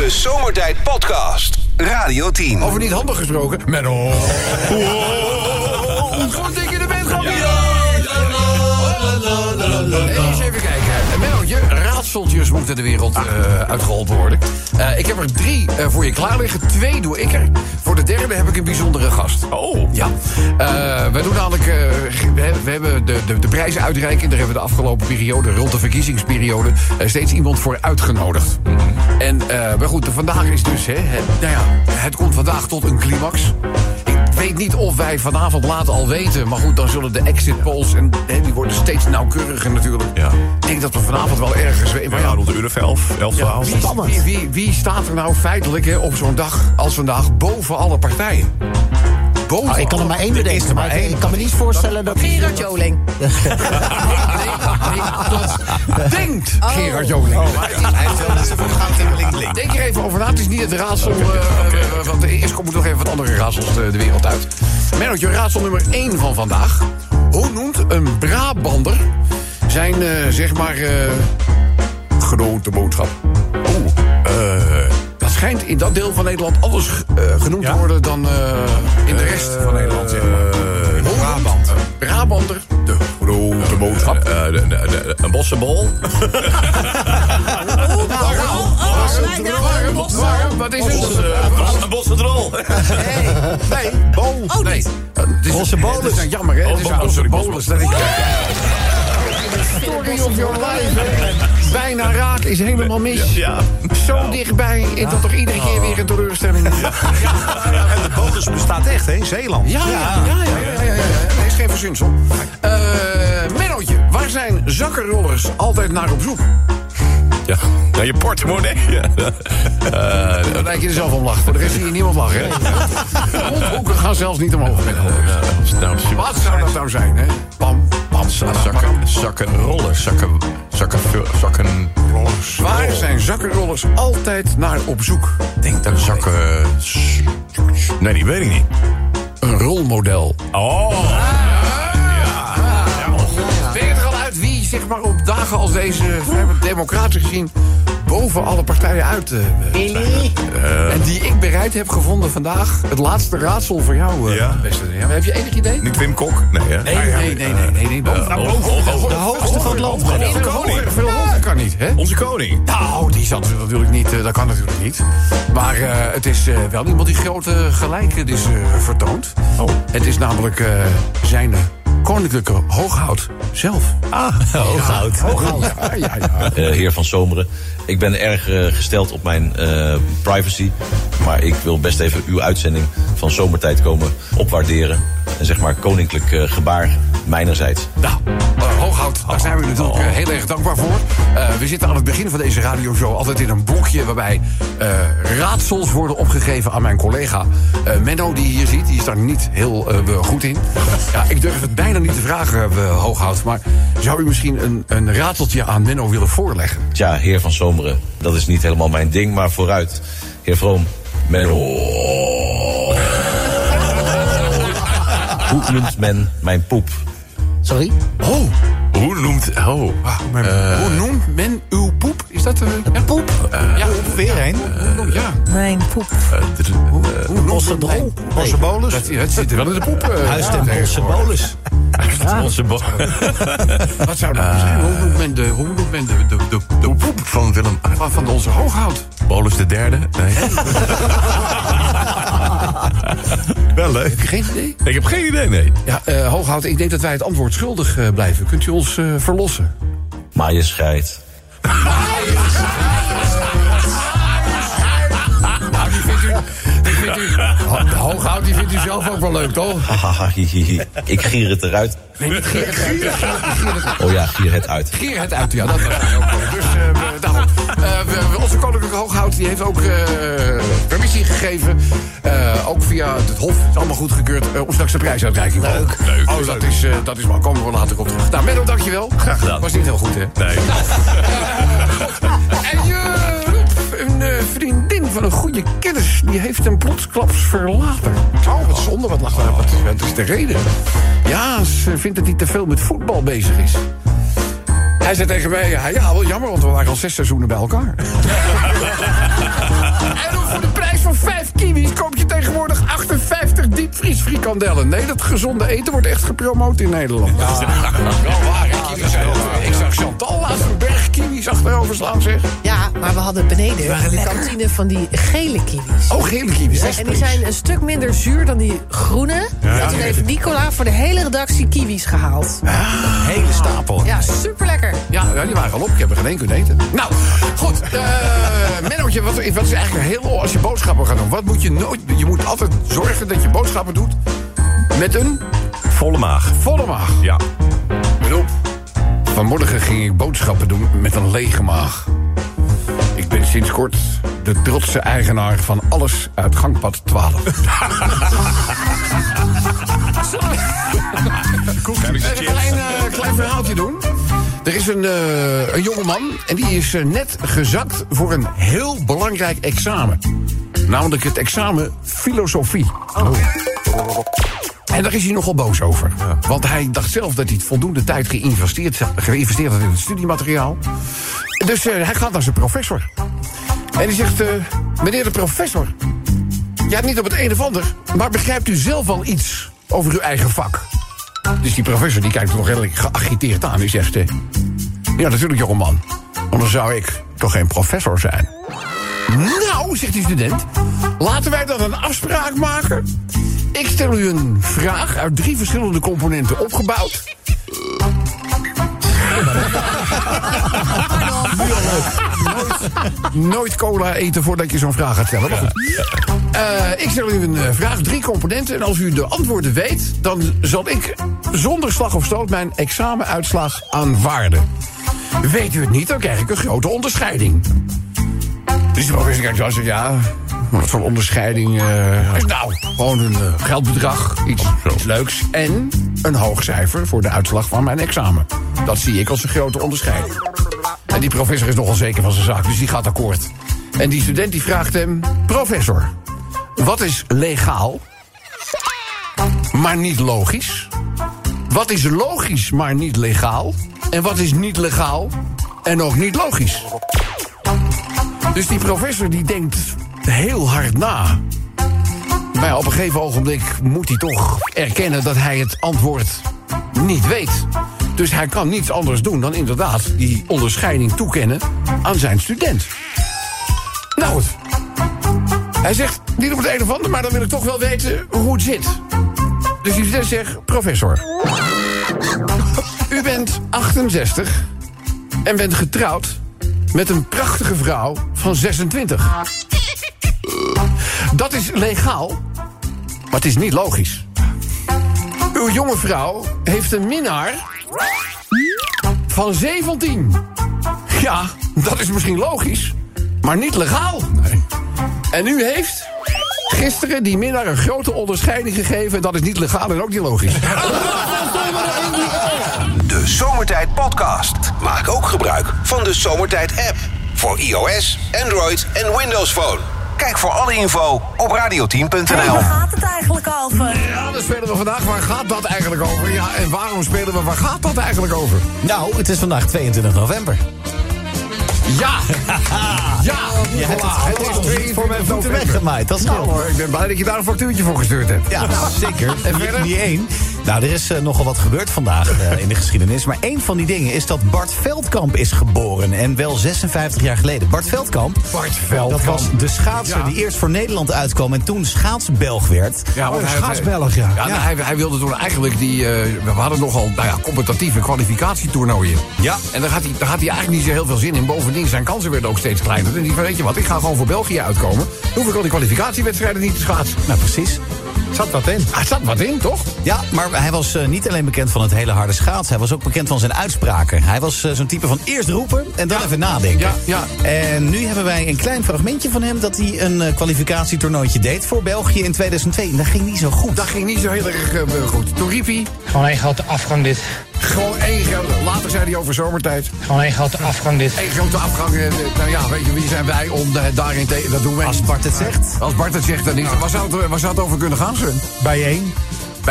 De Zomertijd Podcast. Radio 10. Over niet handig gesproken. Menno. Wow. Goed dat je er bent. Eens even kijken. Mennootje, raadseltjes moeten de wereld uh, uitgehold worden. Uh, ik heb er drie uh, voor je klaar liggen. Twee doe ik er. Voor de derde heb ik een bijzondere gast. Oh. Ja. we doen namelijk... we, we, hebben de, de, de prijzen uitreiken. Daar hebben we de afgelopen periode, rond de verkiezingsperiode... steeds iemand voor uitgenodigd. -hmm. En maar goed, vandaag is dus... Hè, het, nou ja, het komt vandaag tot een climax. Ik weet niet of wij vanavond laat al weten. Maar goed, dan zullen de exit polls... en hè, die worden steeds nauwkeuriger natuurlijk. Ja. Ik denk dat we vanavond wel ergens... Maar ja, rond de uur of 11, 11, 12. Ja, wie, wie, wie, wie, staat er nou feitelijk hè, op zo'n dag als vandaag boven alle partijen? Boven oh, ik kan er maar één bedenken, maar ik, ik kan me niet voorstellen dat... Gerard Joling. nee, nee, nee, dat denkt oh. Gerard Joling. Oh, hij heeft wel Denk er even over na, het is niet het raadsel... Uh, uh, want eerst komen nog even wat andere raadsels de, de wereld uit. Merkje, raadsel nummer 1 van vandaag. Hoe noemt een Brabander zijn, uh, zeg maar, grote boodschap? Oeh, dat schijnt in dat deel van Nederland anders genoemd te worden dan in de rest van Nederland, zeg maar. Brabant. Brabander, de grote boodschap. Een bossenbol. Wat is het? Een bossendrol. Nee, bol. Oh, nee. Dat is nou jammer, hè? Het is oh, sorry, bolus. Is... Story of your life. Bijna raak is helemaal mis. Ja. Zo dichtbij en dat toch iedere keer weer een teleurstelling. En de bonus bestaat echt, hè? Zeeland. Ja, ja, ja. ja, ja, ja, ja. Nee, is geen verzinsel. Mennootje, waar zijn zakkenrollers altijd naar op zoek? Ja, naar je portemonnee. Ja. Uh, Dan lijkt je er zelf om lachen. Voor de rest zie je niemand lachen. Rondhoeken gaan zelfs niet omhoog. Met Wat zou dat nou zijn, hè? Pam, zakken, zakken rollers. Zakken, zakken, zakken rollers. Waar zijn zakkenrollers altijd naar op zoek? Denk dat zakken... Nee, die weet ik niet. Een rolmodel. Oh. Ben je er al uit wie, zeg maar, op dagen als deze, democratisch gezien, boven alle partijen uit. Uh, uh, en die ik bereid heb gevonden vandaag. Het laatste raadsel voor jou, uh, ja. beste. Ja, heb je enig idee? Niet Wim Kok? Nee, hè? Nee, nee, nee, nee. nee, nee. Boven, nou, boven, boven, boven, de hoogste van het land. Veel hoger, veel hoger kan niet, hè? Onze koning. Nou, die zat natuurlijk niet. dat kan natuurlijk niet. Maar het is wel iemand die grote gelijken is vertoond. Oh. Het is namelijk zijn koninklijke hooghout zelf. Ah, hooghout. Ja, hooghout, ja, ja, ja. Uh, heer Van Zomeren, ik ben erg uh, gesteld op mijn uh, privacy. Maar ik wil best even uw uitzending van Zomertijd komen opwaarderen. En zeg maar koninklijk gebaar mijnerzijds. Nou, hooghout, daar zijn we natuurlijk Oh. heel erg dankbaar voor. we zitten aan het begin van deze radioshow altijd in een blokje... waarbij raadsels worden opgegeven aan mijn collega Menno, die je hier ziet. Die is daar niet heel goed in. Ja, ik durf het bijna niet te vragen, Hooghout. Maar zou u misschien een, een raadseltje aan Menno willen voorleggen? Tja, heer Van Zomeren, dat is niet helemaal mijn ding, maar vooruit. Heer Vroom, Menno. Hoe noemt men mijn poep? Sorry? Oh, Hoe noemt... Oh. hoe noemt men uw poep? Is dat een ja? Poep? ja, Weer een. ja. Mijn poep. Hoe noemt Bossenbrol? Bossenbolus. Dat, het zit er wel in de poep. Uh, Huis ten Bossenbolus. Onze bo Wat zou dat nou zijn? Hoe noemt men de, hoe noemt men de, de, de, de poep van Willem... van, van onze hooghout? Bolus de derde? Nee. Wel leuk. Geen idee. Ik heb geen idee, nee. Ja, uh, hooghout, ik denk dat wij het antwoord schuldig uh, blijven. Kunt u ons uh, verlossen? Maaienscheid. Die vindt u... Die vindt u de hooghout, die vindt u zelf ook wel leuk, toch? Ik gier het eruit. Nee, gier het uit. Oh ja, gier het uit. Gier het uit, ja, dat was ook. Dus uh, onze koninklijke hooghout die heeft ook uh, permissie gegeven. ook via het Hof. Het is allemaal goedgekeurd. om straks de prijsuitreiking te Leuk. Leuk. Oh, dat is, dat is wel. Komen we later op terug. Nou, Menno, dankjewel. Graag gedaan. Was niet heel goed, hè? Nee. En je, een vriendin van een goede kennis... die heeft hem plotsklaps verlaten. Oh, wat zonde, wat lag daar. Wat, wat is de reden? Ja, ze vindt dat hij te veel met voetbal bezig is. Hij zei tegen mij, ja, wel jammer, want we waren al zes seizoenen bij elkaar. voor 5 kiwis koop je tegenwoordig 58 diepvriesfrikandellen. Nee, dat gezonde eten wordt echt gepromoot in Nederland. Ja, wel waar. Ik zag Chantal laatst een berg kiwis achterover slaan, zeg. Ja, maar we hadden beneden in de kantine van die gele kiwis. Oh, gele kiwis. En die zijn een stuk minder zuur dan die groene. Ja, toen heeft Nicola voor de hele redactie kiwis gehaald. Een hele stapel. Ja, superlekker. Ja, die waren al op. Ik heb er geen één kunnen eten. Nou, goed. Uh, wat, wat is eigenlijk heel... Als je boodschap boodschappen gaat doen, wat moet je nooit... Je moet altijd zorgen dat je boodschappen doet met een Volle maag. volle maag. Ja. Op. Vanmorgen ging ik boodschappen doen met een lege maag. Ik ben sinds kort de trotse eigenaar van alles uit gangpad 12. Even een klein, eh, klein verhaaltje doen. Er is een, eh een jongeman en die is eh, net gezakt voor een heel belangrijk examen. Namelijk het examen filosofie. En daar is hij nogal boos over. Want hij dacht zelf dat hij voldoende tijd geïnvesteerd, geïnvesteerd had in het studiemateriaal. Dus eh, hij gaat naar zijn professor. En die zegt, eh, meneer de professor... ja, niet op het een of ander... maar begrijpt u zelf al iets over uw eigen vak? Dus die professor die kijkt nog redelijk geagiteerd aan. Die zegt, eh, ja, natuurlijk jongeman. Anders zou ik toch geen professor zijn. Nou, zegt die student, laten wij dan een afspraak maken. Ik stel u een vraag uit drie verschillende componenten opgebouwd. Nooit cola eten voordat je zo'n vraag gaat stellen. Maar goed. Eh, ik stel u een eh, vraag, drie componenten. En als u de antwoorden weet, dan zal ik zonder slag of stoot mijn examenuitslag aanvaarden. Weet u het niet, dan krijg ik een grote onderscheiding. Dus de professor kijkt zo ja, wat voor onderscheiding? eh, nou, gewoon een eh, geldbedrag, iets, iets leuks... en een hoog cijfer voor de uitslag van mijn examen. Dat zie ik als een grote onderscheiding. En die professor is nogal zeker van zijn zaak, dus die gaat akkoord. En die student die vraagt hem... Professor, wat is legaal, maar niet logisch? Wat is logisch, maar niet legaal? En wat is niet legaal en ook niet logisch? Dus die professor die denkt heel hard na. Maar op een gegeven ogenblik moet hij toch erkennen dat hij het antwoord niet weet. Dus hij kan niets anders doen dan inderdaad die onderscheiding toekennen aan zijn student. Nou goed. Hij zegt niet op het een of ander, maar dan wil ik toch wel weten hoe het zit. Dus die student zegt, professor. U bent 68 en bent getrouwd met een prachtige vrouw van 26. Dat is legaal, maar het is niet logisch. Uw jonge vrouw heeft een minnaar van 17. Ja, dat is misschien logisch, maar niet legaal. En u heeft gisteren die minnaar een grote onderscheiding gegeven. Dat is niet legaal en ook niet logisch. Zomertijd Podcast. Maak ook gebruik van de Zomertijd app. Voor iOS, Android en Windows Phone. Kijk voor alle info op radioteam.nl. Waar gaat het eigenlijk over? Ja, dan spelen we vandaag. Waar gaat dat eigenlijk over? Ja, en waarom spelen we? Waar gaat dat eigenlijk over? Nou, het is vandaag 22 november. Ja! Ja! Je hebt het, het is 22 voor mijn voeten weggemaaid. Dat scheelt. Nou hoor, ik ben blij dat je daar een factuurtje voor gestuurd hebt. Ja, zeker. En verder? Niet één. Nou, er is eh, nogal wat gebeurd vandaag eh, in de geschiedenis. Maar één van die dingen is dat Bart Veldkamp is geboren. En wel 56 jaar geleden. Bart Veldkamp, Bart Veldkamp. dat was de schaatser Ja. die eerst voor Nederland uitkwam... en toen schaatsbelg werd. Ja, want hij- schaatsbelg, ja. Ja, nou, Hij, hij wilde toen eigenlijk die... eh, we hadden nogal nou ja, competitieve kwalificatietoernooien. Ja. En daar had, hij, daar had hij eigenlijk niet zo heel veel zin in. Bovendien, zijn kansen werden ook steeds kleiner. En die van, weet je wat, ik ga gewoon voor België uitkomen. Dan hoef ik al die kwalificatiewedstrijden niet te schaatsen. Nou, precies. Zat wat in. Hij zat wat in, toch? Ja, maar hij was eh, niet alleen bekend van het hele harde schaats. Hij was ook bekend van zijn uitspraken. Hij was eh, zo'n type van eerst roepen en dan even nadenken. Ja, ja. En nu hebben wij een klein fragmentje van hem... dat hij een eh, kwalificatietoernooitje deed voor België in 2002. En dat ging niet zo goed. Dat ging niet zo heel erg goed. Toen riep hij Gewoon één grote afgang dit. Gewoon één grote... Later zei hij over zomertijd. Gewoon één grote afgang dit. Eén grote afgang. eh, nou ja, weet je, wie zijn wij om eh, daarin te... Dat doen wij Als. Bart het zegt. Als Bart het zegt, dan niet. Waar zou het, waar zou het over kunnen gaan, Sun? Bijeen.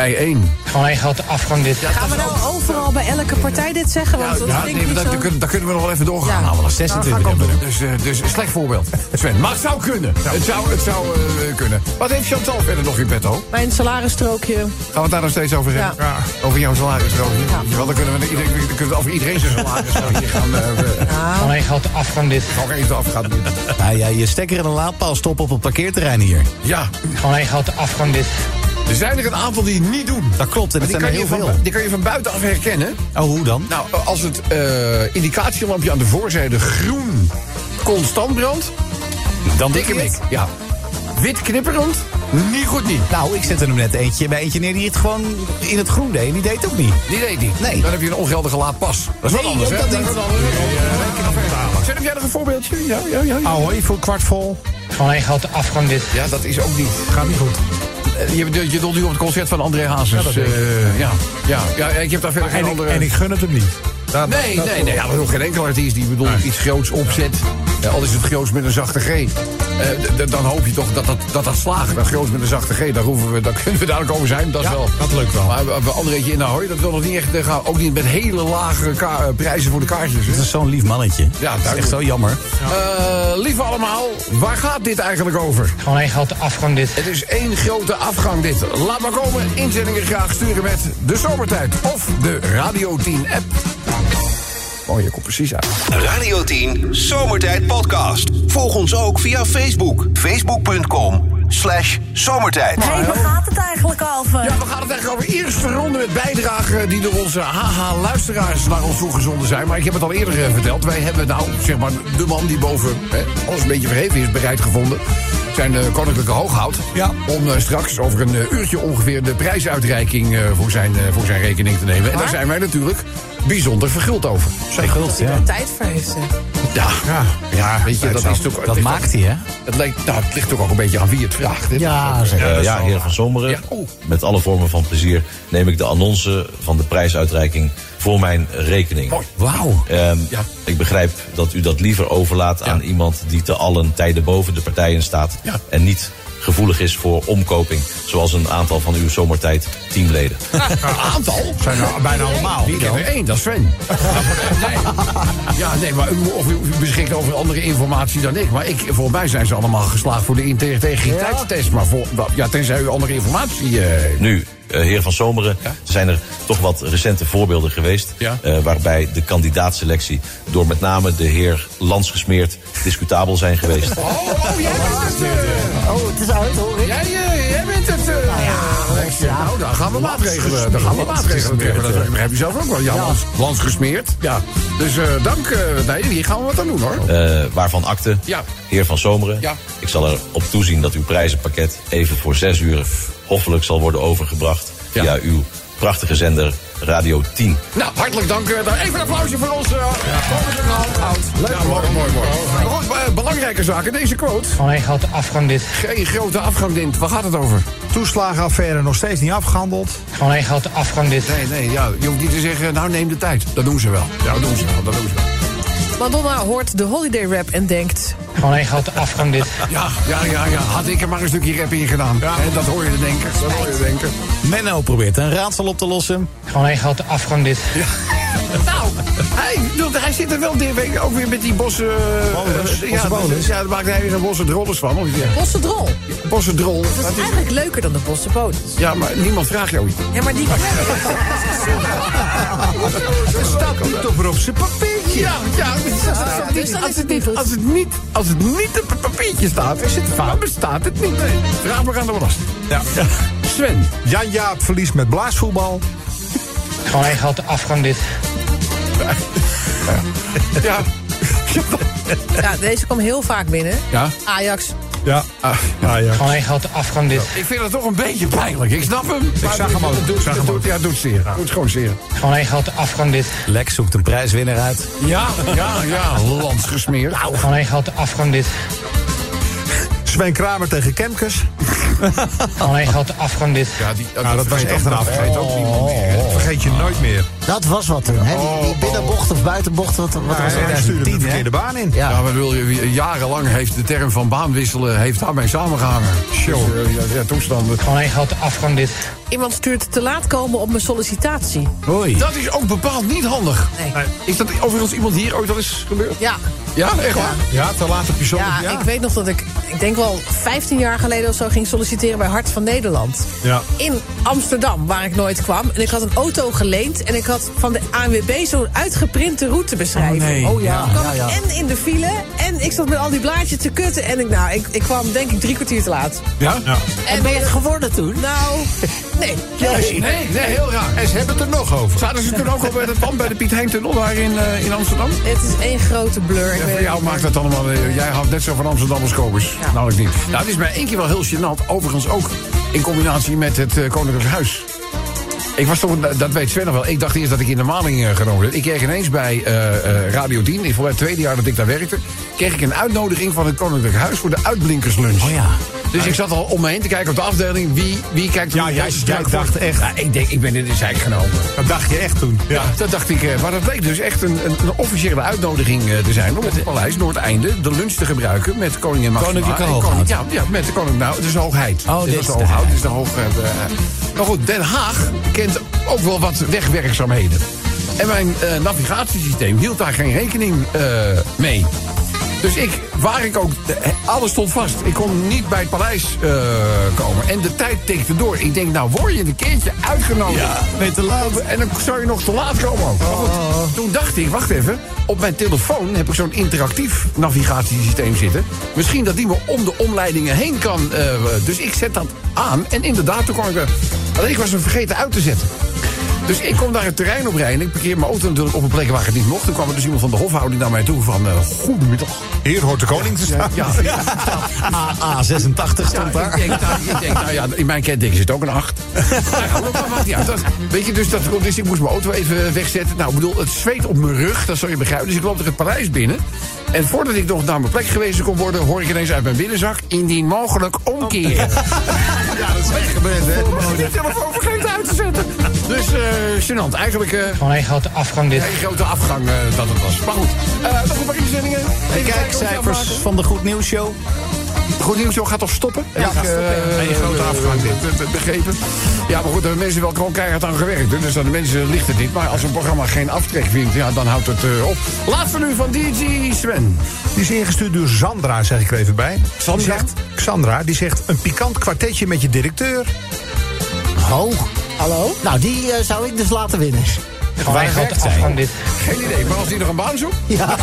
Bij één. Gewoon één grote afgang dit. Gaan we nou overal bij elke partij dit zeggen? Want dat Ja, ik nee, dat, zo... dat, kunnen, dat kunnen we nog wel even doorgaan. Ja. Nou, wel eens Nou, 26 ga ik hebben we. Dus, eh, dus een slecht voorbeeld. Sven, maar het zou kunnen. Het zou, het zou eh, kunnen. Wat heeft Chantal verder nog in petto? Mijn salarisstrookje. Gaan we het daar nog steeds over hebben? Ja. Over jouw salarisrookje? Ja. Want dan kunnen we, iedereen, dan kunnen we over iedereen zijn salaris hier gaan... eh, we- Gewoon één grote afgang dit. Nog even afgaan. Nou ja, je stekker in een laadpaal stoppen op het parkeerterrein hier. Ja, Gewoon één grote afgang dit. Er zijn er een aantal die het niet doen. Dat klopt, en die, zijn er heel van, veel. die kan je van buitenaf herkennen. Oh, hoe dan? Nou, als het eh, indicatielampje aan de voorzijde groen constant brandt... Dan dikke mik. Ja. Wit knipperend, niet goed niet. Nou, ik zette hem net eentje bij eentje neer die het gewoon in het groen deed. En die deed het ook niet. Die deed niet. Nee. Dan heb je een ongeldige laadpas. Dat is wat Nee, anders, hè? dat Dat is wat anders. Zet heb jij nog een voorbeeldje? Ja, ja, ja. ja. Ahoy voor kwart vol. Gewoon één grote afgang dit. Ja, dat is ook niet. Gaat niet goed. Eh, Je, je, je doelt nu op het concert van André Hazes. Ja, ik. Eh, ja, ja, ja, ik heb daar verder geen En ik, andere... en ik gun het hem niet. Dat- Nee, dat- nee, nee. Ja, maar nog geen enkele artiest die bedoel, iets groots opzet. Eh, al is het groots met een zachte G. Eh, dan hoop je toch dat dat, dat, dat slaagt. Dat groots met een zachte G, daar, hoeven we, daar kunnen we duidelijk over zijn. Dat is Ja, wel. dat lukt wel. Maar we- we Andréetje in Ahoy, dat wil nog niet echt eh, gaan. Ook niet met hele lage ka- eh, prijzen voor de kaartjes. hè. Dat is zo'n lief mannetje. Ja, dat is echt zo jammer. Eh, lieve allemaal, waar gaat dit eigenlijk over? Gewoon één grote afgang dit. Het is één grote afgang dit. Laat maar komen, inzendingen graag sturen met de Zomertijd of de Radio 10 app. Oh, je komt precies uit. Radio 10 Zomertijd Podcast. Volg ons ook via Facebook. Facebook.com slash zomertijd. Hé, waar gaat het eigenlijk over? Ja, we gaan het eigenlijk over eerste ronde met bijdragen die door onze haha-luisteraars naar ons toegezonden zijn. Maar ik heb het al eerder eh, verteld. Wij hebben nou, zeg maar, de man die boven hè, alles een beetje verheven is bereid gevonden. Zijn de Koninklijke Hooghout. Ja. Om eh, straks over een eh, uurtje ongeveer de prijsuitreiking eh, voor, zijn, eh, voor zijn rekening te nemen. En daar zijn wij natuurlijk bijzonder verguld over. Verguld, ja. Er tijd voor heeft. Ja, ja, ja weet je, dat is toch... Dat maakt hij, hè? Het, lijkt, nou, het ligt toch ook een beetje aan wie het vraagt. Hè? Ja, zeg. Eh, ja, heer van Zomeren. Ja, oh. Met alle vormen van plezier neem ik de annonce van de prijsuitreiking voor mijn rekening. Mooi. Wauw. Ehm, Ja. Ik begrijp dat u dat liever overlaat aan iemand die te allen tijden boven de partijen staat. Ja. En niet gevoelig is voor omkoping, zoals een aantal van uw zomertijd teamleden. Een aantal? Zijn er bijna allemaal. Ik heb er één, dat is Sven. nee. Ja, nee, maar u, of u, beschikt over andere informatie dan ik. Maar ik, voor mij zijn ze allemaal geslaagd voor de integriteitstest. Maar voor, ja, tenzij u andere informatie... eh, Nu, heer van Zomeren, er zijn er toch wat recente voorbeelden geweest. Ja. eh, waarbij de kandidaatselectie door met name de heer Landsgesmeerd discutabel zijn geweest. Oh, oh, jij bent het. eh, Oh, het is uit, hoor ik. jij, eh, jij bent het. eh, ja, nou, dan gaan we maatregelen. Dan gaan we maatregelen treffen. Dat heb je zelf ook wel. Ja, Lans, Lans gesmeerd. Ja. Dus eh, dank. eh, nee, hier gaan we wat aan doen hoor. Eh, waarvan akte, Ja. heer van Zomeren. Ja. Ik zal erop toezien dat uw prijzenpakket even voor zes uur hoffelijk zal worden overgebracht Ja. via uw prachtige zender Radio 10. Nou, hartelijk dank. eh, daar even een applausje voor ons. eh, Koninklijke Hout. Ja, mooi, mooi, mooi. Maar goed, eh, belangrijke zaken. Deze quote. Gewoon één grote afgang dit. Geen grote afgang, Dint. Waar gaat het over? Toeslagenaffaire nog steeds niet afgehandeld. Gewoon één grote afgang dit. Nee, nee, ja, je hoeft niet te zeggen, nou neem de tijd. Dat doen ze wel. Ja, dat doen ze wel. Dat doen ze wel. Madonna hoort de holiday rap en denkt... Gewoon één grote afgang dit. Ja, ja, ja, ja. Had ik er maar een stukje rap in gedaan. Hè, dat hoor je denken. Dat hoor je denken. Menno probeert een raadsel op te lossen. Gewoon één grote afgang dit. Nou, hij, doet- hij zit er wel weer, ook weer met die bossen... eh, Bonus, bosse ja, bonus. ja, daar maakt hij weer een bosse drollers van. Of, ja. Bosse drol. Bosse drol. Dat is is- eigenlijk leuker dan de bosse bonus. ja, maar niemand vraagt jou iets. Ja, maar die... Staat niet op op zijn papiertje. Ja, ja. dus dan als, het het niet, als, het niet, als het niet op het papiertje staat, is het fout. Bestaat het niet. Vraag maar aan de belasting. Ja. Sven. Jan Jaap verliest met blaasvoetbal. Gewoon één grote afgang dit. Ja. Ja, deze kwam heel vaak binnen. Ja. Ajax. Ja. Ah, ja. Gewoon één grote afgang dit. Ik vind het toch een beetje pijnlijk. Ik snap hem. Ik zag hem zag hem. Ja, doe het zeer. Doe het gewoon zeer. Gewoon één grote afgang dit. Lex zoekt een prijswinnaar uit. Ja, ja, ja. Lans gesmeerd. Gewoon één grote afgang dit. Sven Kramer tegen Kemkes. Gewoon één grote afgang dit. Ja, die, Nou, dat was echt een afgang. Vergeet ook niemand meer. hè. Vergeet je nooit meer. Dat was wat toen, hè? Die, die binnenbocht of buitenbocht, wat, wat was Hij dat? stuurde de 2010, hè? verkeerde baan in. Ja. Ja, maar wil je, jarenlang heeft de term van baan wisselen heeft daarmee samengehangen. Show. Dus, eh, ja, ja, toestanden. Gewoon één grote afgang dit. Iemand stuurt te laat komen op mijn sollicitatie. Oei. Dat is ook bepaald niet handig. Nee. Is dat overigens iemand hier ooit al eens gebeurd? Ja, Ja, echt waar? Ja, te laat op je zondag. ja, ik weet nog dat ik, ik denk wel 15 jaar geleden of zo ging solliciteren bij Hart van Nederland. Ja. In Amsterdam, waar ik nooit kwam. En ik had een auto geleend en ik had van de ANWB zo'n uitgeprinte routebeschrijving. Oh, Oh ja, ja, ja. en in de file en ik zat met al die blaadjes te kutten. En ik, nou, ik, ik kwam denk ik drie kwartier te laat. Ja? En ben je het geworden toen? Nou, nee. Nee, nee, nee, heel raar. En ze hebben het er nog over. Zaten ze toen ook al bij het pand bij de Piet Heintunnel daar in, eh, in Amsterdam? Het is één grote blur. Ja, voor jou maakt dat allemaal... eh, jij houdt net zo van Amsterdam als Kobus. Nou, ik niet. Nou, het is mij één keer wel heel gênant. Overigens ook in combinatie met het eh, Koninklijk Huis. Ik was toch, dat weet Sven nog wel. Ik dacht eerst dat ik in de maling genomen werd. Ik kreeg ineens bij eh, eh, Radio 10, ik voor het tweede jaar dat ik daar werkte... kreeg ik een uitnodiging van het Koninklijk Huis voor de uitblinkerslunch. Oh ja. Dus ik zat al om me heen te kijken op de afdeling. Wie, wie kijkt er Ja, jij- dacht echt- Ja, ik denk, ik ben in de zijk genomen. Dat dacht je echt toen. Ja, dat dacht ik. eh, Maar dat bleek dus echt een, een, een officiële uitnodiging eh, te zijn... om op het paleis Noordeinde de lunch te gebruiken met koningin Maxima. Koninklijke en hoogheid. koning- Ja, ja, met de koning. Nou, het is de hoogheid. Oh, dit is de hoogheid. hoogheid. Dit is de hoog... eh, maar goed, Den Haag kent ook wel wat wegwerkzaamheden. En mijn eh, navigatiesysteem hield daar geen rekening eh, mee. Dus ik, waar ik ook, eh, alles stond vast. Ik kon niet bij het paleis eh, komen. En de tijd tikte door. Ik denk, nou word je een keertje uitgenodigd. Ja, nee, te laat. En dan zou je nog te laat komen ook. Maar goed, toen dacht ik, wacht even. Op mijn telefoon heb ik zo'n interactief navigatiesysteem zitten. Misschien dat die me om de omleidingen heen kan. eh, dus ik zet dat aan. En inderdaad, toen kwam ik... er- Alleen ik was hem vergeten uit te zetten. Dus ik kom daar het terrein op rijden. Ik parkeer mijn auto natuurlijk op een plek waar ik het niet mocht. Toen kwam er dus iemand van de hofhouding naar mij toe van... eh goedemiddag. Hier hoort de koning te staan. Ja, ja, A86 stond ja, daar. ik denk, nou, ik denk, nou ja, in mijn kenteken zit ook een 8. Nou ja, dat maakt niet uit. Dat- weet je, dus, dat, dus ik moest mijn auto even wegzetten. Nou, ik bedoel, het zweet op mijn rug, dat zou je begrijpen. Dus ik loop er het paleis binnen. En voordat ik nog naar mijn plek gewezen kon worden... hoor ik ineens uit mijn binnenzak... indien mogelijk omkeren. Ja, dat is echt gebeurd, hè? Ik telefoon vergeten uit te zetten. Dus, eh gênant. Eigenlijk... eh Gewoon één grote afgang dit. een grote afgang eh, dat het was. Maar goed, eh, nog een paar inzendingen. Even De kijken wat je kijkcijfers afmaken. van de Goed Nieuws Show. Goed nieuws, zo gaat toch stoppen? Ja, Heb ik, gaat stoppen, eh, Een grote afgang dit. be- be- Begrepen. Ja, maar goed, daar hebben mensen wel gewoon keihard aan gewerkt. Dus aan de mensen ligt het niet. Maar als een programma geen aftrek vindt, ja, dan houdt het eh, op. Laatste nu van DJ Sven. Die is ingestuurd door Sandra, zeg ik er even bij. Sandra? Die zegt, Sandra, die zegt een pikant kwartetje met je directeur. Oh, Hallo? nou die eh, zou ik dus laten winnen. Gewoon één werkt grote zij? afgang dit. Geen idee, maar als die nog een baan zoekt? Ja.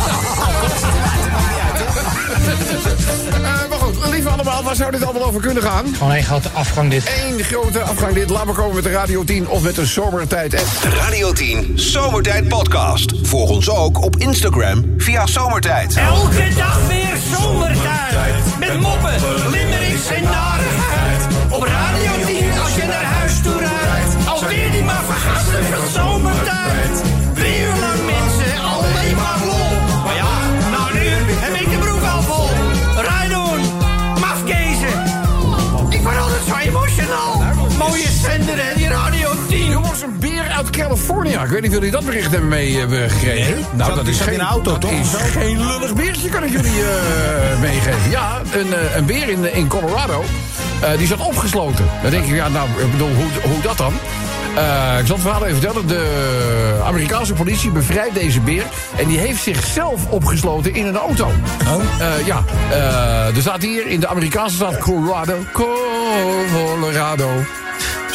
Goed, lieve allemaal, waar zou dit allemaal over kunnen gaan? Gewoon één grote afgang dit. Eén grote afgang dit. Laat maar komen met de Radio 10 of met de Zomertijd app. Radio 10 Zomertijd Podcast. Volg ons ook op Instagram via Zomertijd. Elke dag weer zomertijd. Met moppen, limmerings en narigheid. Op Radio 10 als je naar huis toe rijdt. Alweer die maar vergastige zomertijd. Uit California. Ik weet niet of jullie dat bericht hebben meegekregen. Nou, Zat- dat is geen in auto, dat toch? is geen lullig beertje, kan ik jullie eh, meegeven. Ja, een, eh, een beer in, in Colorado. eh, die zat opgesloten. Dan denk ik, ja, nou, ik bedoel, hoe, hoe dat dan? Eh, ik zal het verhaal even vertellen. De Amerikaanse politie bevrijdt deze beer. En die heeft zichzelf opgesloten in een auto. Oh? ja, eh, er staat hier in de Amerikaanse staat Colorado. Colorado.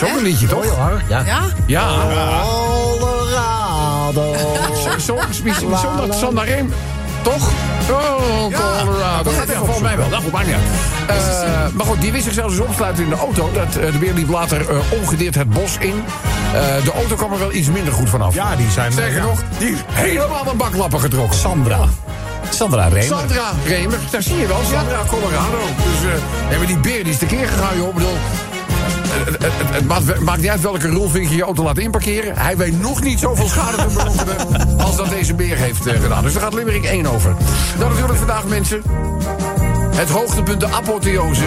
Dat is ook een liedje, toch? Ja. Ja? Ja. Colorado. Zo, zo, zonder, zonder reem. Toch? Oh, Colorado. dat gaat volgens mij wel. Dat maakt niet uit. Eh, maar goed, die wist zichzelf dus opsluiten in de auto. Dat, eh, de beer liep later eh, ongedeerd het bos in. Eh, de auto kwam er wel iets minder goed vanaf. Ja, die zijn... Sterker ja. nog, die is helemaal een baklappen getrokken. Sandra. Sandra Remer. Sandra Remer, daar zie je wel. Sandra Colorado. Dus eh, maar die beer die is tekeer gegaan, joh. Ik bedoel, het, maakt, maakt niet uit welke rolvink je je auto laat inparkeren. Hij weet nog niet zoveel schade te berokkenen als dat deze beer heeft eh, gedaan. Dus daar gaat Limerick 1 over. Dan natuurlijk vandaag, mensen. Het hoogtepunt, de apotheose.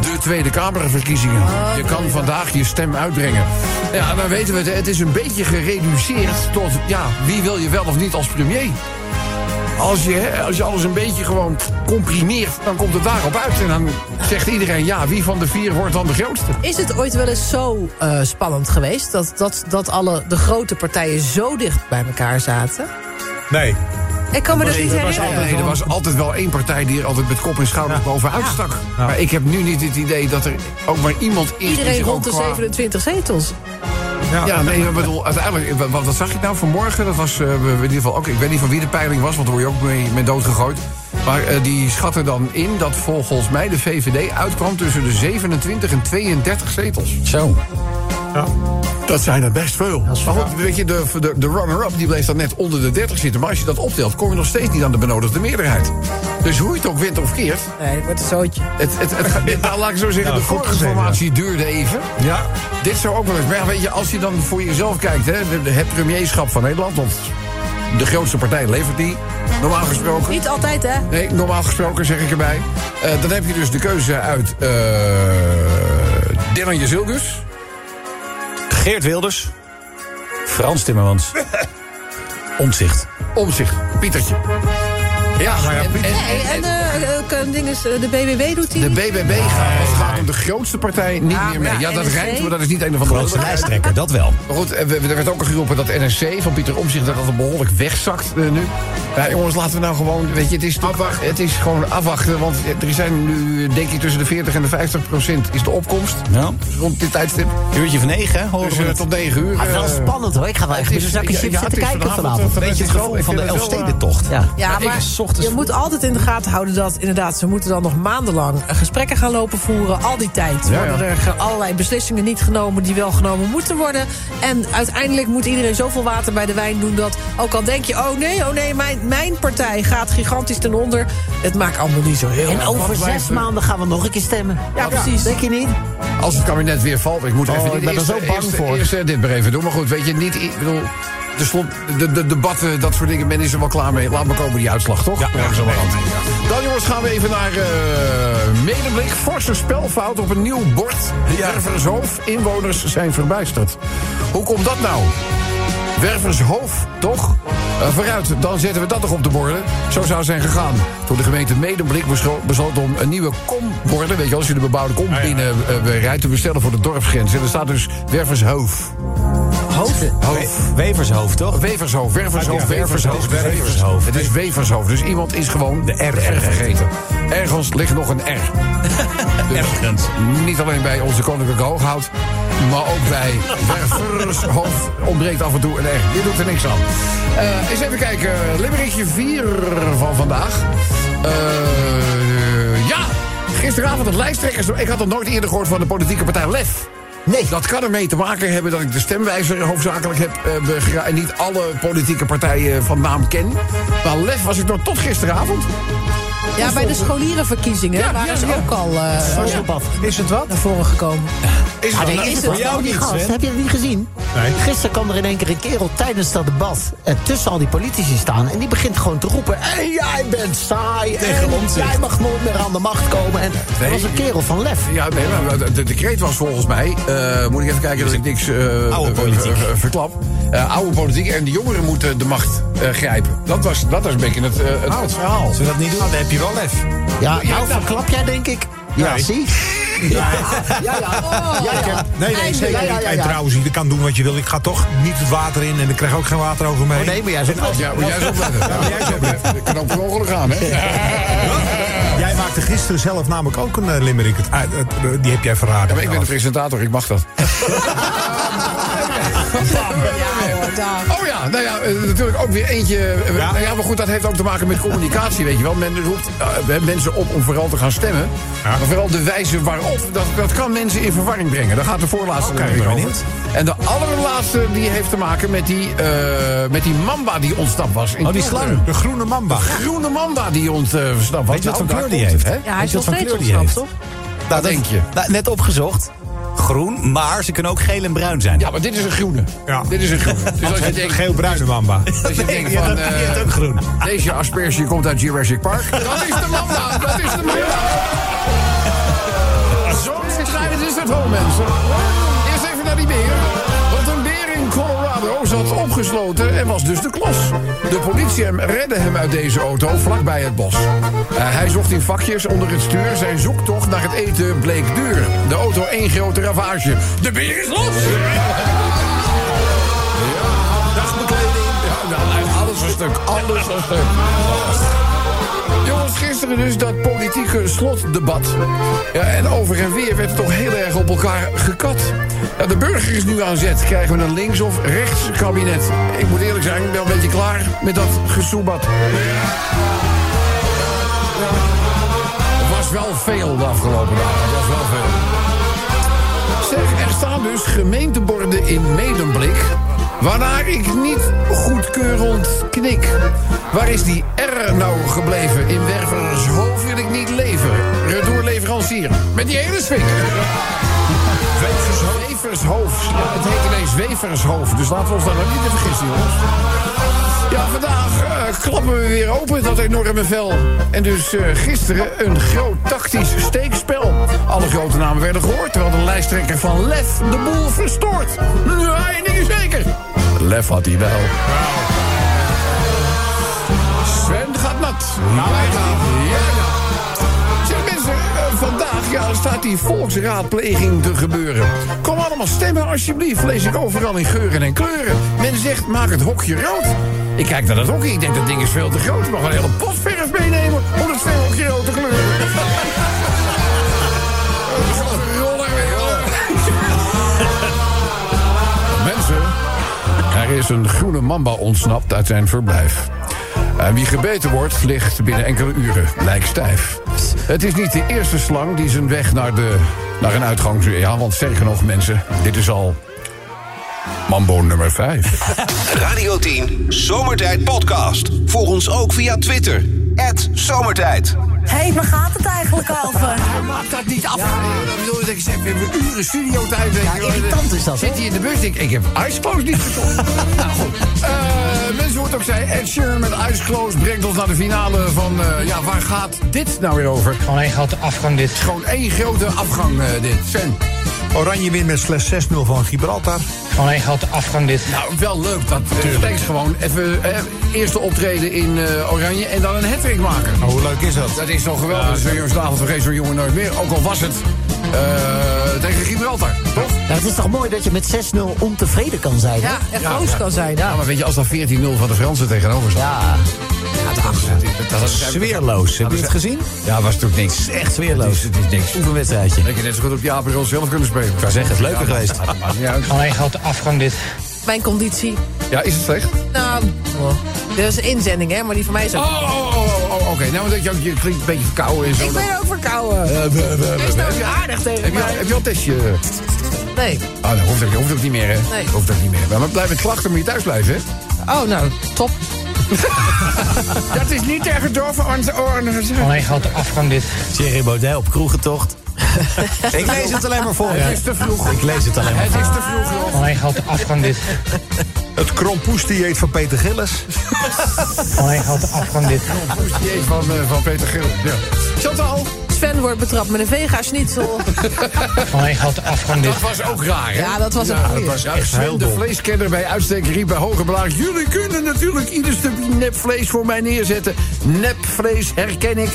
De de Tweede Kamerverkiezingen. Je kan vandaag je stem uitbrengen. Ja, dan weten we het. Het is een beetje gereduceerd tot, ja, wie wil je wel of niet als premier? Als je, als je alles een beetje gewoon comprimeert, dan komt het daarop uit. En dan zegt iedereen, ja, wie van de vier wordt dan de grootste? Is het ooit wel eens zo eh, spannend geweest... Dat, dat, dat alle de grote partijen zo dicht bij elkaar zaten? Nee. Ik kan me dat Nee, niet er was herinneren. altijd, er was altijd wel één partij die er altijd met kop en schouders bovenuit stak. Maar ik heb nu niet het idee dat er ook maar iemand is die Iedereen rond de ook qua- 27 zetels. Ja, nee, ik bedoel, uiteindelijk, wat, wat zag ik nou vanmorgen? Dat was eh, in ieder geval ook, ik weet niet van wie de peiling was, want daar word je ook mee, mee doodgegooid. Maar eh, die schatten dan in dat volgens mij de VVD uitkwam tussen de 27 en 32 zetels. Zo. Dat zijn er best veel. Maar goed, weet je, de, de, de runner-up die bleef dan net onder de 30 zitten. Maar als je dat optelt, kom je nog steeds niet aan de benodigde meerderheid. Dus hoe je het ook wint of keert. Nee, het wordt een zootje. Het, het, het, gaat- nou, laat ik zo zeggen, Ja, de gezegd, voorinformatie duurde even. Ja. Dit zou ook wel eens. Maar ja, weet je, als je dan voor jezelf kijkt, hè, de, de- het premierschap van Nederland. Want de grootste partij levert die, normaal gesproken. Niet altijd, hè? Nee, normaal gesproken zeg ik erbij. Eh, dan heb je dus de keuze uit eh Dylan Jezilgus. Geert Wilders. Frans Timmermans. Omzicht. Omzicht, Pietertje. Ja, en, en- Nee, en eh, eh, kan ding is, eh, de BBB doet hij de niet? BBB gaat, als het gaat om de grootste partij niet Ja, meer mee. maar Ja, dat rijmt, maar dat is niet een van de Grootste lijsttrekker, dat wel. Maar goed, eh, we- er werd ook al geroepen dat NSC van Pieter Omzicht dat dat behoorlijk wegzakt eh, nu. Ja, jongens, laten we nou gewoon, weet je, het is, toch- het is gewoon afwachten. Want er zijn nu, denk ik, tussen de 40 en de 50 procent is de opkomst. Ja. Dus rond dit tijdstip. Uurtje van negen, hè? Horen Dus we eh, het. tot 9 uur. Ah, wel eh, spannend hoor. Ik ga wel echt het met een zakje chips zitten kijken vanavond, vanavond. Een beetje het gevoel van de wel, eh, Elfstedentocht. Ja. Ja, maar je moet altijd in de gaten houden dat inderdaad... ze moeten dan nog maandenlang gesprekken gaan lopen voeren. Al die tijd Ja, ja. worden er ge- allerlei beslissingen niet genomen... die wel genomen moeten worden. En uiteindelijk moet iedereen zoveel water bij de wijn doen... dat ook al denk je, oh nee, oh nee, mijn, mijn partij gaat gigantisch ten onder... het maakt allemaal niet zo heel En over zes maanden gaan we nog een keer stemmen. Ja, precies. Denk je niet? Als het kabinet weer valt, ik moet Oh, even... ik ben er zo bang voor. Eerst dit maar even doen. Maar goed, weet je, niet... Ik bedoel, de, slot, de, de debatten, dat soort dingen, men is er wel klaar mee. Laat maar komen die uitslag, toch? Ja, zo aan. Dan jongens, gaan we even naar eh Medeblik. Forse spelfout op een nieuw bord. Wervershoofd. Inwoners zijn verbijsterd. Hoe komt dat nou? Wervershoofd, toch? Eh, vooruit, dan zetten we dat toch op de borden. Zo zou het zijn gegaan. Toen de gemeente Medemblik beslo- besloot om een nieuwe komborden... weet je, als je de bebouwde kom binnen eh, rijdt... te bestellen voor de dorpsgrens. En er staat dus Wervershoofd. Hoofd. Hoofd. Wevershoofd, toch? Wevershoofd, Wervershoofd, Ja, Wevershoofd. Wevershoofd. Het is Wevershoofd, dus iemand is gewoon de R vergeten. Ergens ligt nog een R. Dus Ergens. niet alleen bij onze koninklijke hooghout, maar ook bij Wervershoofd ontbreekt af en toe een R. Dit doet er niks aan. Eh, eens even kijken, Limerickje 4 van vandaag. Eh, ja, gisteravond het lijsttrekkers. Ik had nog nooit eerder gehoord van de politieke partij LEF. Nee. Dat kan ermee te maken hebben dat ik de stemwijzer hoofdzakelijk heb eh, en niet alle politieke partijen van naam ken. Maar LEF was ik nog tot gisteravond. Ja, bij de scholierenverkiezingen Ja, waren ja, ze ja. ook al eh, Is het wat? naar voren gekomen. Is Ah, nee, nou- is het voor jou niet, gast? Heb je dat niet gezien? Nee. Gisteren kwam er in één keer een kerel tijdens dat debat en tussen al die politici staan. En die begint gewoon te roepen: En jij bent saai. Tegen en ons, jij mag nooit meer aan de macht komen. En dat was een kerel van lef. Ja, nee, maar de, de decreet was volgens mij... eh, moet ik even kijken dat ik niks eh, Oude eh, politiek. eh, eh, verklap. Eh, oude politiek en de jongeren moeten de macht eh, grijpen. Dat was, dat was een beetje het, eh, het, het verhaal. Als we dat niet doen, dan heb je wel lef. Ja, Ja, nou nou. verklap jij denk ik. Ja, Nee. zie. Ja, ja, ja. ja, ja. Nee, nee, zeker niet. ja, En ja. trouwens, je kan doen wat je wil. Ik ga toch niet het water in en ik krijg ook geen water over mee. Oh, nee, maar jij zit Ja, maar jij zo opletten. Ja, maar jij opletten. Dat kan ook per ongeluk gaan, hè? Jij maakte gisteren zelf namelijk ook een eh, limerick. Die heb jij verraden. Ja, maar ik ben de presentator, ik mag dat. Ja. Oh ja, nou ja, eh, natuurlijk ook weer eentje. eh, Ja. Nou ja, maar goed, dat heeft ook te maken met communicatie, weet je wel. Men roept eh, mensen op om vooral te gaan stemmen. Ja. Maar vooral de wijze waarop, dat, dat kan mensen in verwarring brengen. Daar gaat de voorlaatste weer ben over. benieuwd. En de allerlaatste die heeft te maken met die, eh, met die mamba die ontsnapt was. In Oh, die slang. De groene mamba. Groene mamba die ontsnapt was. Weet je wat voor daar kleur die heeft? Ja, hij is nog steeds kleur die ontsnapt, heeft? toch? Dat denk je. Nou, net opgezocht groen, maar ze kunnen ook geel en bruin zijn. Ja, maar dit is een groene. Ja. Dit is een groene. Dus als geel-bruine mamba. Dus je denkt van, uh, groen. Deze asperge komt uit Jurassic Park. dat is de mamba, dat is de mamba. Zo'n schrijven is het wel, mensen. Eerst even naar die beer. Zo afgesloten en was dus de klos. De politie hem redde hem uit deze auto vlakbij het bos. Eh, hij zocht in vakjes onder het stuur. Zijn zoektocht naar het eten bleek duur. De auto één grote ravage. De beer is los! Ja, dagbekleding. Ja, nou, alles een stuk, alles een stuk. Dus dat politieke slotdebat. Ja, en over en weer werd er toch heel erg op elkaar gekat. Ja, de burger is nu aan zet. Krijgen we een links- of rechts kabinet? Ik moet eerlijk zijn, ik ben een beetje klaar met dat gesoebat. Het was wel veel de afgelopen dagen. Het was wel veel. Zeg, er staan dus gemeenteborden in Medemblik... waarnaar ik niet goedkeurend knik. Waar is die R nou gebleven? In Wervershoofd wil ik niet leven. Redoorleverancier. Met die hele swing. Wevershoofd. Het heet ineens Wevershoofd. Dus laten we ons daar nou niet in vergissen, jongens. Ja, vandaag eh, klappen we weer open dat enorme vel. En dus eh, gisteren een groot tactisch steekspel. Alle grote namen werden gehoord, terwijl de lijsttrekker van Lef de boel verstoort. Ja, één zeker. Lef had hij wel. Sven gaat nat. Nou, wij gaan. Ja, ja. Mensen, eh, vandaag ja, staat die volksraadpleging te gebeuren. Kom allemaal stemmen alsjeblieft, lees ik overal in geuren en kleuren. Men zegt, maak het hokje rood. Ik kijk naar dat hokje, ik denk dat ding is veel te groot. Ik mag een hele potverf meenemen om het stemhokje rood te kleuren. Een groene mamba ontsnapt uit zijn verblijf. En wie gebeten wordt, ligt binnen enkele uren lijkstijf. Het is niet de eerste slang die zijn weg naar, de, naar een uitgang... Ja, want sterker nog, mensen, dit is al Mambo nummer 5. Radio 10 Zomertijd Podcast. Volg ons ook via Twitter. Zomertijd. Hé, hey, waar gaat het eigenlijk over? Maak dat niet af. Dat bedoel ik, ik zeg, we hebben uren studiotijd. weet je wel. irritant is dat, Zit hij in de bus? Ik, ik heb Ice Close niet gezocht. nou goed. Eh, mensen hoort ook zei, Ed Sheeran met Ice Close brengt ons naar de finale van... eh, ja, waar gaat dit nou weer over? Gewoon één grote afgang dit. Gewoon één grote afgang, eh, dit. Sven. Oranje wint met slechts 6-0 van Gibraltar. Gewoon één grote afgang dit. Nou, wel leuk dat uh, Stenks gewoon even eh, eerste optreden in eh, Oranje... en dan een hattrick maken. Maar hoe leuk is dat? Dat is toch geweldig. Ja, Zo'n jongensavond vergeet zo'n jongen nooit meer. Ook al was het eh, tegen Gibraltar, toch? Nou, het is toch mooi dat je met 6-0 ontevreden kan zijn, hè? Ja, en boos kan zijn. Ja, maar weet je, als dan 14-0 van de Fransen tegenover staat... Ja, dat was, Sfeerloos. Heb je het gezien? Ja, was natuurlijk niks. Echt sfeerloos. Het is, niks. Oefenwedstrijdje. Ik net zo goed op die Aperol zelf kunnen spelen. Ik zou zeggen, het is leuker geweest. Één grote afgang dit. Mijn conditie. ja, is het slecht? Nou, dit is een inzending, hè, maar die van mij is ook... Oh, oh, oh, oh, oké. Nou, dat je, je klinkt een beetje verkouden en zo. Ik ben ook verkouden. Eh, nou aardig tegen heb je, mij. heb je al een testje? Nee. Ah, dat hoeft ook, hoeft ook niet meer, hè? Nee. Hoeft ook niet meer. Maar blijf met klachten, moet je thuis blijven, hè? Oh, nou, top. Dat is niet tegen door voor onze oren. Gewoon één grote afgang dit. Thierry Baudet op kroegentocht. ik lees het alleen maar voor. Het is te vroeg. Ik lees het alleen maar Het voor. is te vroeg, joh. Gewoon één grote afgang dit. Het krompoes-dieet van Peter Gillis. Gewoon één grote afgang dit. Eet van, eh, van Peter Gil. Ja. Chantal. Sven wordt betrapt met een vega-schnitzel. Gewoon één grote afgang dit. Dat was ook raar, hè? Ja, dat was ook Ja, weer. dat was echt Sven, heel de vleeskenner bij uitstek riep bij hoge belaag... jullie kunnen natuurlijk ieder stukje nepvlees voor mij neerzetten. Nepvlees herken ik.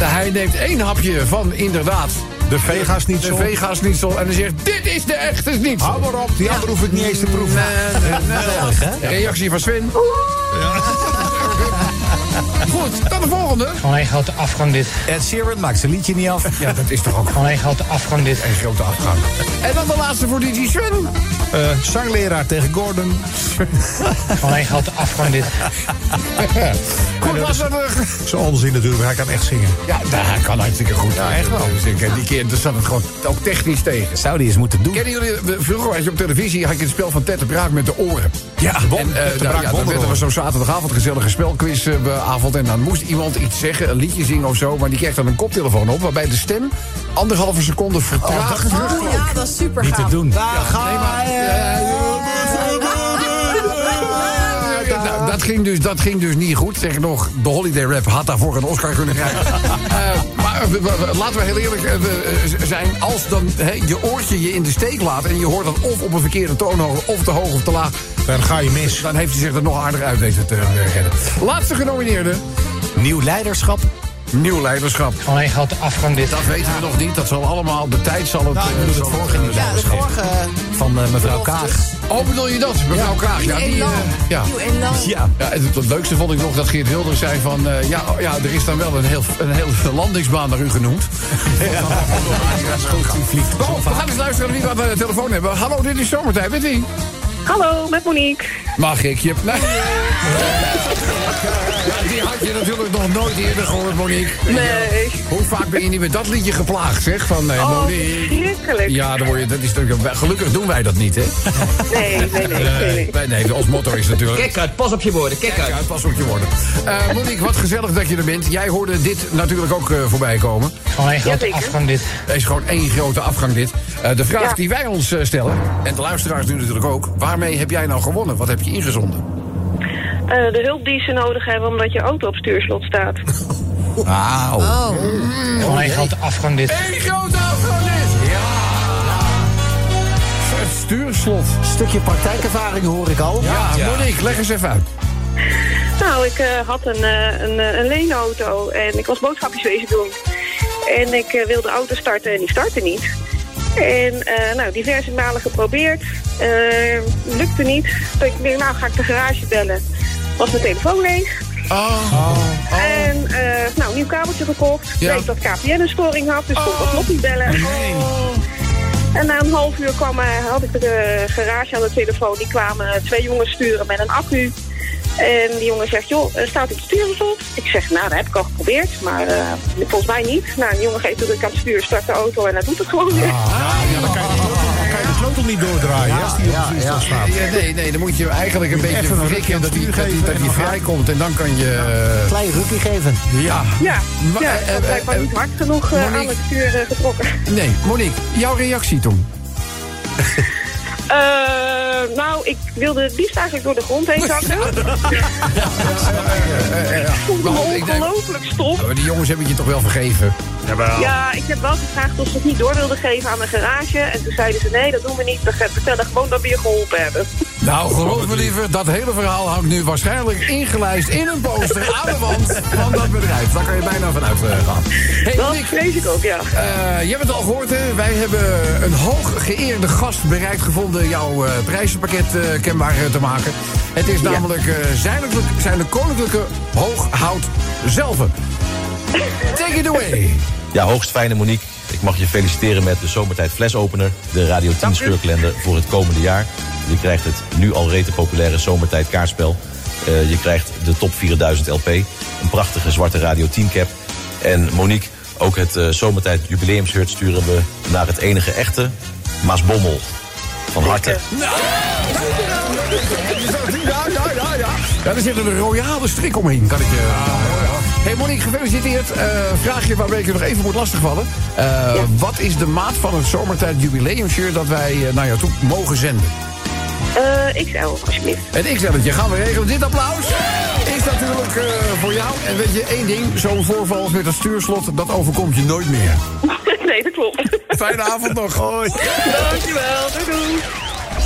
Hij neemt één hapje van, inderdaad... De vega's niet De zo. Vega-schnitzel. En hij zegt, dit is de echte schnitzel. Hou maar op, die andere hoef ik niet eens te proeven. Nee, nee, nee. Reactie van Sven. Goed, dan de volgende. Gewoon één grote afgang dit. Ed Sheeran maakt zijn liedje niet af. Ja, dat is toch ook Gewoon één grote afgang dit. een grote afgang. En dan de laatste voor DJ Sven. Eh, zangleraar tegen Gordon. Gewoon één grote afgang dit. Goed, was dat er... Zo'n onzin natuurlijk, hij kan echt zingen. Ja, hij kan hartstikke goed. Ja, echt wel. Dus ik- die keer daar zat het gewoon ook technisch tegen. Zou die eens moeten doen. Kennen jullie, we- vroeger had je op televisie had je het spel van Ted de Braak met de oren. Ja, En, eh, de nou, Braak ja, dan werd er zo'n zaterdagavond gezellige spelquizavond. En dan moest iemand iets zeggen, een liedje zingen of zo. Maar die kreeg dan een koptelefoon op, waarbij de stem anderhalve seconde vertraagd Oh, ja, dat is super Niet te gaaf. doen. Nee, maar, Ja, nou, dat, ging dus, dat ging dus niet goed. Zeg nog, de Holiday Rap had daarvoor een Oscar kunnen krijgen. Eh, maar eh, laten we heel eerlijk eh, zijn. Als dan hè, je oortje je in de steek laat... en je hoort dan of op een verkeerde toonhoogte... of te hoog of te laag... Dan ga je mis. dan heeft hij zich er nog aardig uit weten te redden. Laatste genomineerde. Nieuw leiderschap. Nieuw leiderschap. Van mijn grote afgang dit. Dat weten we nog niet. Dat zal allemaal... De tijd zal het... Nou, ik bedoel zal het vorige Van mevrouw Kaag. Oh, bedoel je dat? Mevrouw. Ja, Nieuw die, elan. eh, ja. Ja. Ja, en het, het leukste vond ik nog dat Geert Wilders zei van... eh, ja, oh, ja, er is dan wel een heel, een heel landingsbaan naar u genoemd. Ja. Die oh, we gaan eens luisteren naar wie we aan de telefoon hebben. Hallo, dit is Zomertijd. Met wie? Hallo, met Monique. Mag ik je... Nee. Ja, die had je natuurlijk nog nooit eerder gehoord, Monique. Nee. Hoe vaak ben je niet met dat liedje geplaagd, zeg? Van eh, Oh, Monique. Ja, dan word je, dat is, natuurlijk- gelukkig doen wij dat niet, hè? Nee, nee, nee. nee, nee. Nee, nee, ons motto is natuurlijk... Kijk uit, pas op je woorden, kijk Kijk uit. uit, pas op je woorden. Eh, Monique, wat gezellig dat je er bent. Jij hoorde dit natuurlijk ook eh, voorbij komen. Van mijn grote Jazeker. afgang dit. Het is gewoon één grote afgang dit. Eh, de vraag Ja. die wij ons stellen, en de luisteraars nu natuurlijk ook... waarmee heb jij nou gewonnen? Wat heb je ingezonden? Eh, de hulp die ze nodig hebben omdat je auto op stuurslot staat. Wauw. Oh. Grote afgang dit. Eén grote afgang dit! Ja! Het stuurslot. Stukje praktijkervaring hoor ik al. Ja, Monique, leg eens even uit. Nou, ik eh, had een, eh, een, een leenauto en ik was boodschapjes wezen doen. En ik wilde de auto starten en die startte niet. En eh, nou, diverse malen geprobeerd. Eh, lukte niet. Dus ik denk, nou ga ik de garage bellen. Was mijn telefoon leeg. Oh. En eh, nou, een nieuw kabeltje gekocht. Ja. Bleek dat KPN een storing had, dus kon ik alsnog niet bellen. En na een half uur kwam, had ik de garage aan de telefoon. Die kwamen twee jongens sturen met een accu. En die jongen zegt, joh, staat het sturen op? Ik zeg, nou, dat heb ik al geprobeerd, maar eh, volgens mij niet. Nou, de jongen geeft druk aan het stuur, start de auto en dat doet het gewoon weer. Ja, dan kan je de sleutel, dan kan je de sleutel niet doordraaien als die op de stuurslot staat. Ja, nee, nee, dan moet je eigenlijk een beetje een verrikken dat het hij stuur dat die, dat en die vrijkomt. En dan kan je... eh, Klein rukje geven. ja. Ja, Maar, ja, eh, ik had eh, blijkbaar niet hard genoeg Monique- aan het stuur getrokken. Nee, Monique, jouw reactie toen? Eh, nou, ik wilde het liefst eigenlijk door de grond heen zakken. Voelde me ongelooflijk stom. Maar die jongens hebben je toch wel vergeven? Ja, ik heb wel gevraagd of ze het niet door wilden geven aan de garage. En toen zeiden ze, nee, dat doen we niet. We vertellen gewoon dat we je geholpen hebben. Nou, geloof me liever, dat hele verhaal hangt nu waarschijnlijk ingelijst in een poster aan de wand van dat bedrijf. Daar kan je bijna vanuit eh, gaan. Hey, Dat Monique, vrees ik ook, ja. eh, je hebt het al gehoord, hè? Wij hebben een hoog geëerde gast bereikt gevonden jouw eh, prijzenpakket eh, kenbaar te maken. Het is namelijk eh zijn, zijn de koninklijke hooghout zelf. Take it away. Ja, hoogst fijne Monique. Ik mag je feliciteren met de Zomertijd Flesopener. De Radio 10 scheurkalender voor het komende jaar. Je krijgt het nu al rete populaire Zomertijd kaartspel. Eh, je krijgt de Top 4000 LP. Een prachtige zwarte Radio 10 cap. En Monique, ook het eh, Zomertijd jubileumshirt sturen we naar het enige echte Maas Bommel. Van harte. Ja, ja, ja, ja. Ja, er zit een royale strik omheen, kan ik je... Hey Monique, gefeliciteerd. Eh vraag je waarmee ik je nog even moet lastigvallen. Eh Wat is de maat van het zomertijd jubileumshirt dat wij eh, naar jou toe mogen zenden? Eh, XL, alsjeblieft. Het XL'tje gaan we regelen. Dit applaus is natuurlijk eh, voor jou. En weet je, één ding. Zo'n voorval als met het stuurslot, dat overkomt je nooit meer. nee, dat klopt. Fijne avond nog. Hoi. Dankjewel, doei doei.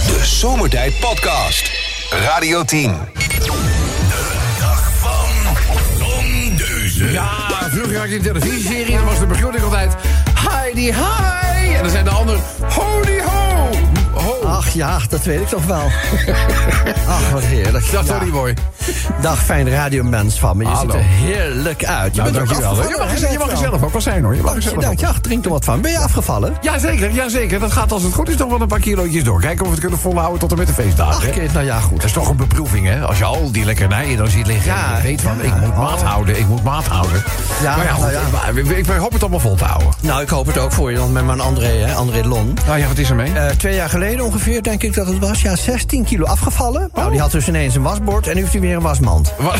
De Zomertijd Podcast. Radio 10. Ja, vroeger had je een televisieserie. Dan was de begroeting altijd Heidi Hi. En dan zijn de anderen Hody Ho. Ho. Ach ja, dat weet ik toch wel. Ach, wat heerlijk. Ja. toch niet mooi? Dag, fijn radiomens van me. Je Hallo. ziet er heerlijk uit. Je Nou, bent dankjewel. Je mag, er- je mag zelf ook wel zijn hoor. Je mag Dank je. Ja, drink er wat van. Ben je afgevallen? Jazeker, jazeker. Dat gaat als het goed is nog wel een paar kilootjes door. Kijken of we het kunnen volhouden tot en met de feestdagen. Ach, nou ja, goed. Dat is toch een beproeving, hè? Als je al die lekkernijen dan ziet liggen. Ja, en je weet van, ik moet maat houden, ik moet maat houden. Ja, maar ja, goed, nou ik, ik, ik hoop het allemaal vol te houden. Nou, ik hoop het ook voor je, want met mijn André, hè, André Lon. Nou ja, wat is er mee? Eh, twee jaar geleden ongeveer, denk ik dat het was. Ja, 16 kilo afgevallen. Nou, die had dus ineens een wasbord en nu heeft hij weer een wasmand. Wat?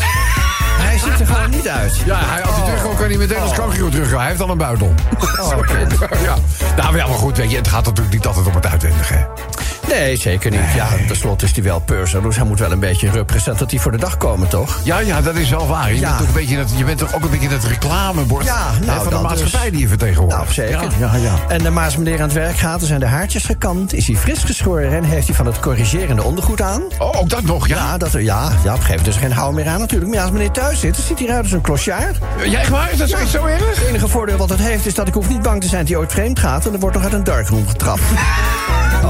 Hij ziet er gewoon niet uit. Ja, hij, als hij terugkomt kan hij meteen als kampioen teruggaan. Hij heeft al een buidel. Oh, kind. ja. Nou ja, maar goed, weet je, het gaat natuurlijk niet altijd om het uitwendige. Nee, zeker niet. Ja, tenslotte is hij wel purser, dus hij moet wel een beetje representatief voor de dag komen, toch? Ja, ja, dat is wel waar. Je, Ja. bent, toch een beetje dat, je bent toch ook een beetje dat reclamebord Ja, hè, nou, van de dat maatschappij dus. die je vertegenwoordigt. Nou, zeker. Ja, ja, ja. En de maas meneer aan het werk gaat, er zijn de haartjes gekant, is hij fris geschoren en heeft hij van het corrigerende ondergoed aan. Oh, ook dat nog, ja? Ja, dat, ja, ja op een gegeven moment is er geen hou meer aan natuurlijk. Maar ja, als meneer thuis zit, dan ziet hij eruit als een klosjaard. Ja, echt waar? Is dat zo- zo erg? Het enige voordeel wat het heeft is dat ik hoef niet bang te zijn dat hij ooit vreemd gaat. En er wordt nog uit een darkroom getrapt.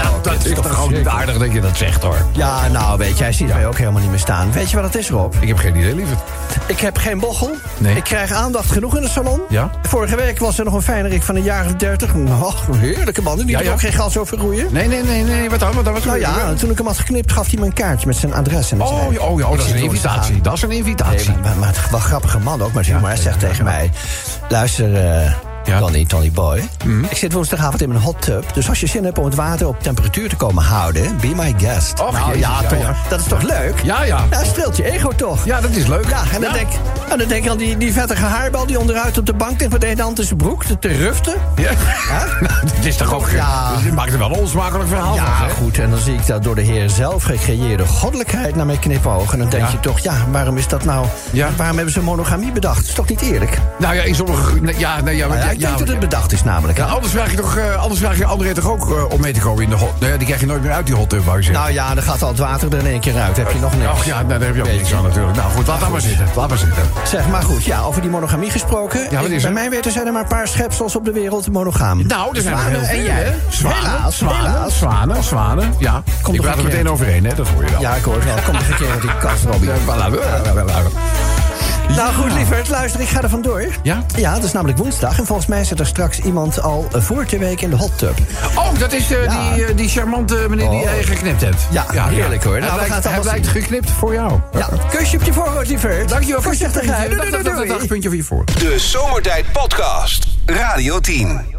nou, dat is toch gewoon niet aardig dat je dat zegt, hoor. Ja, nou weet je, hij ziet mij ook helemaal niet meer staan. Weet je wat het is, Rob? Ik heb geen idee, liever. Ik heb geen bochel. Nee. Ik krijg aandacht genoeg in het salon. Ja? Vorige week was er nog een fijnerik van een jaar of dertig. Oh, een heerlijke man. Die Ja, ja. ook geen gas over roeien. Nee, nee, nee, nee. Wat dan? Wat dan? Wat Nou ja, toen ik hem had geknipt, gaf hij me een kaartje met zijn adres. En Oh, oh, ja, oh, dat is "Ik een invitatie. gaan." Dat is een invitatie. Nee, maar, maar het wel grappige man ook, maar zeg maar, hij zegt tegen mij... Luister, eh Ja. Tony, Tony Boy. Ik zit woensdagavond in mijn hot tub. Dus als je zin hebt om het water op temperatuur te komen houden... be my guest. Och, nou jezus, ja, toch. Dat is toch leuk? Ja, ja. Ja, streelt je ego toch? Ja, dat is leuk. Ja, en dan. Denk, en dan denk ik aan die, die vettige haarbal die onderuit op de bank ligt... met de ene hand in zijn broek, te, te ruften. Ja. Nou, dit is toch ook... Ja. Maakt er wel een onsmakelijk verhaal van, Ja, goed. En dan zie ik dat door de Heer zelf gecreëerde goddelijkheid naar mijn knipogen. En dan denk Ja. je toch, ja, waarom is dat nou... Ja. Waarom hebben ze monogamie bedacht? Dat is toch niet eerlijk? Nou ja, in sommige... nee, Ja, nee, ja, maar, Nou ja, ik denk dat het bedacht is namelijk. anders vraag je toch... eh, anders vraag je André toch ook eh, om mee te komen in de hot... Nee, die krijg je nooit meer uit die hot tub, wou. Nou ja, dan gaat al het water er in één keer uit. Heb je nog niks. Ach ja, nou, daar heb je ook niks aan natuurlijk. Nou goed, laat dat maar zitten. Laat maar zitten. Zeg maar goed, ja, over die monogamie gesproken. Ja, wat Ik- is bij er? mij weten zijn er maar een paar schepsels op de wereld monogaam. Nou, er zijn er heel veel, en jij. Zwanen, Helaas, zwanen, zwanen, zwanen. Ja, ik praat er meteen overheen, hè? Dat hoor je wel. Ja, ik hoor het wel. Kom nog een keer uit die kast, Robbie. Ja. Nou goed, lieverd, luister, ik ga er vandoor. Ja? Ja, het is namelijk woensdag. En volgens mij zit er straks iemand al eh, voor twee weken in de hot tub. Oh, dat is eh, Ja. die, eh, die charmante meneer die Oh. jij geknipt hebt. Ja, heerlijk, hoor. Nou, hij lijkt, hij geknipt voor jou. Ja, kusje op je voorhoofd, lieverd. Dankjewel. Voorzichtigheid. Doei, doei, doei. dag, puntje voor je voor. De Zomertijd Podcast. Radio 10.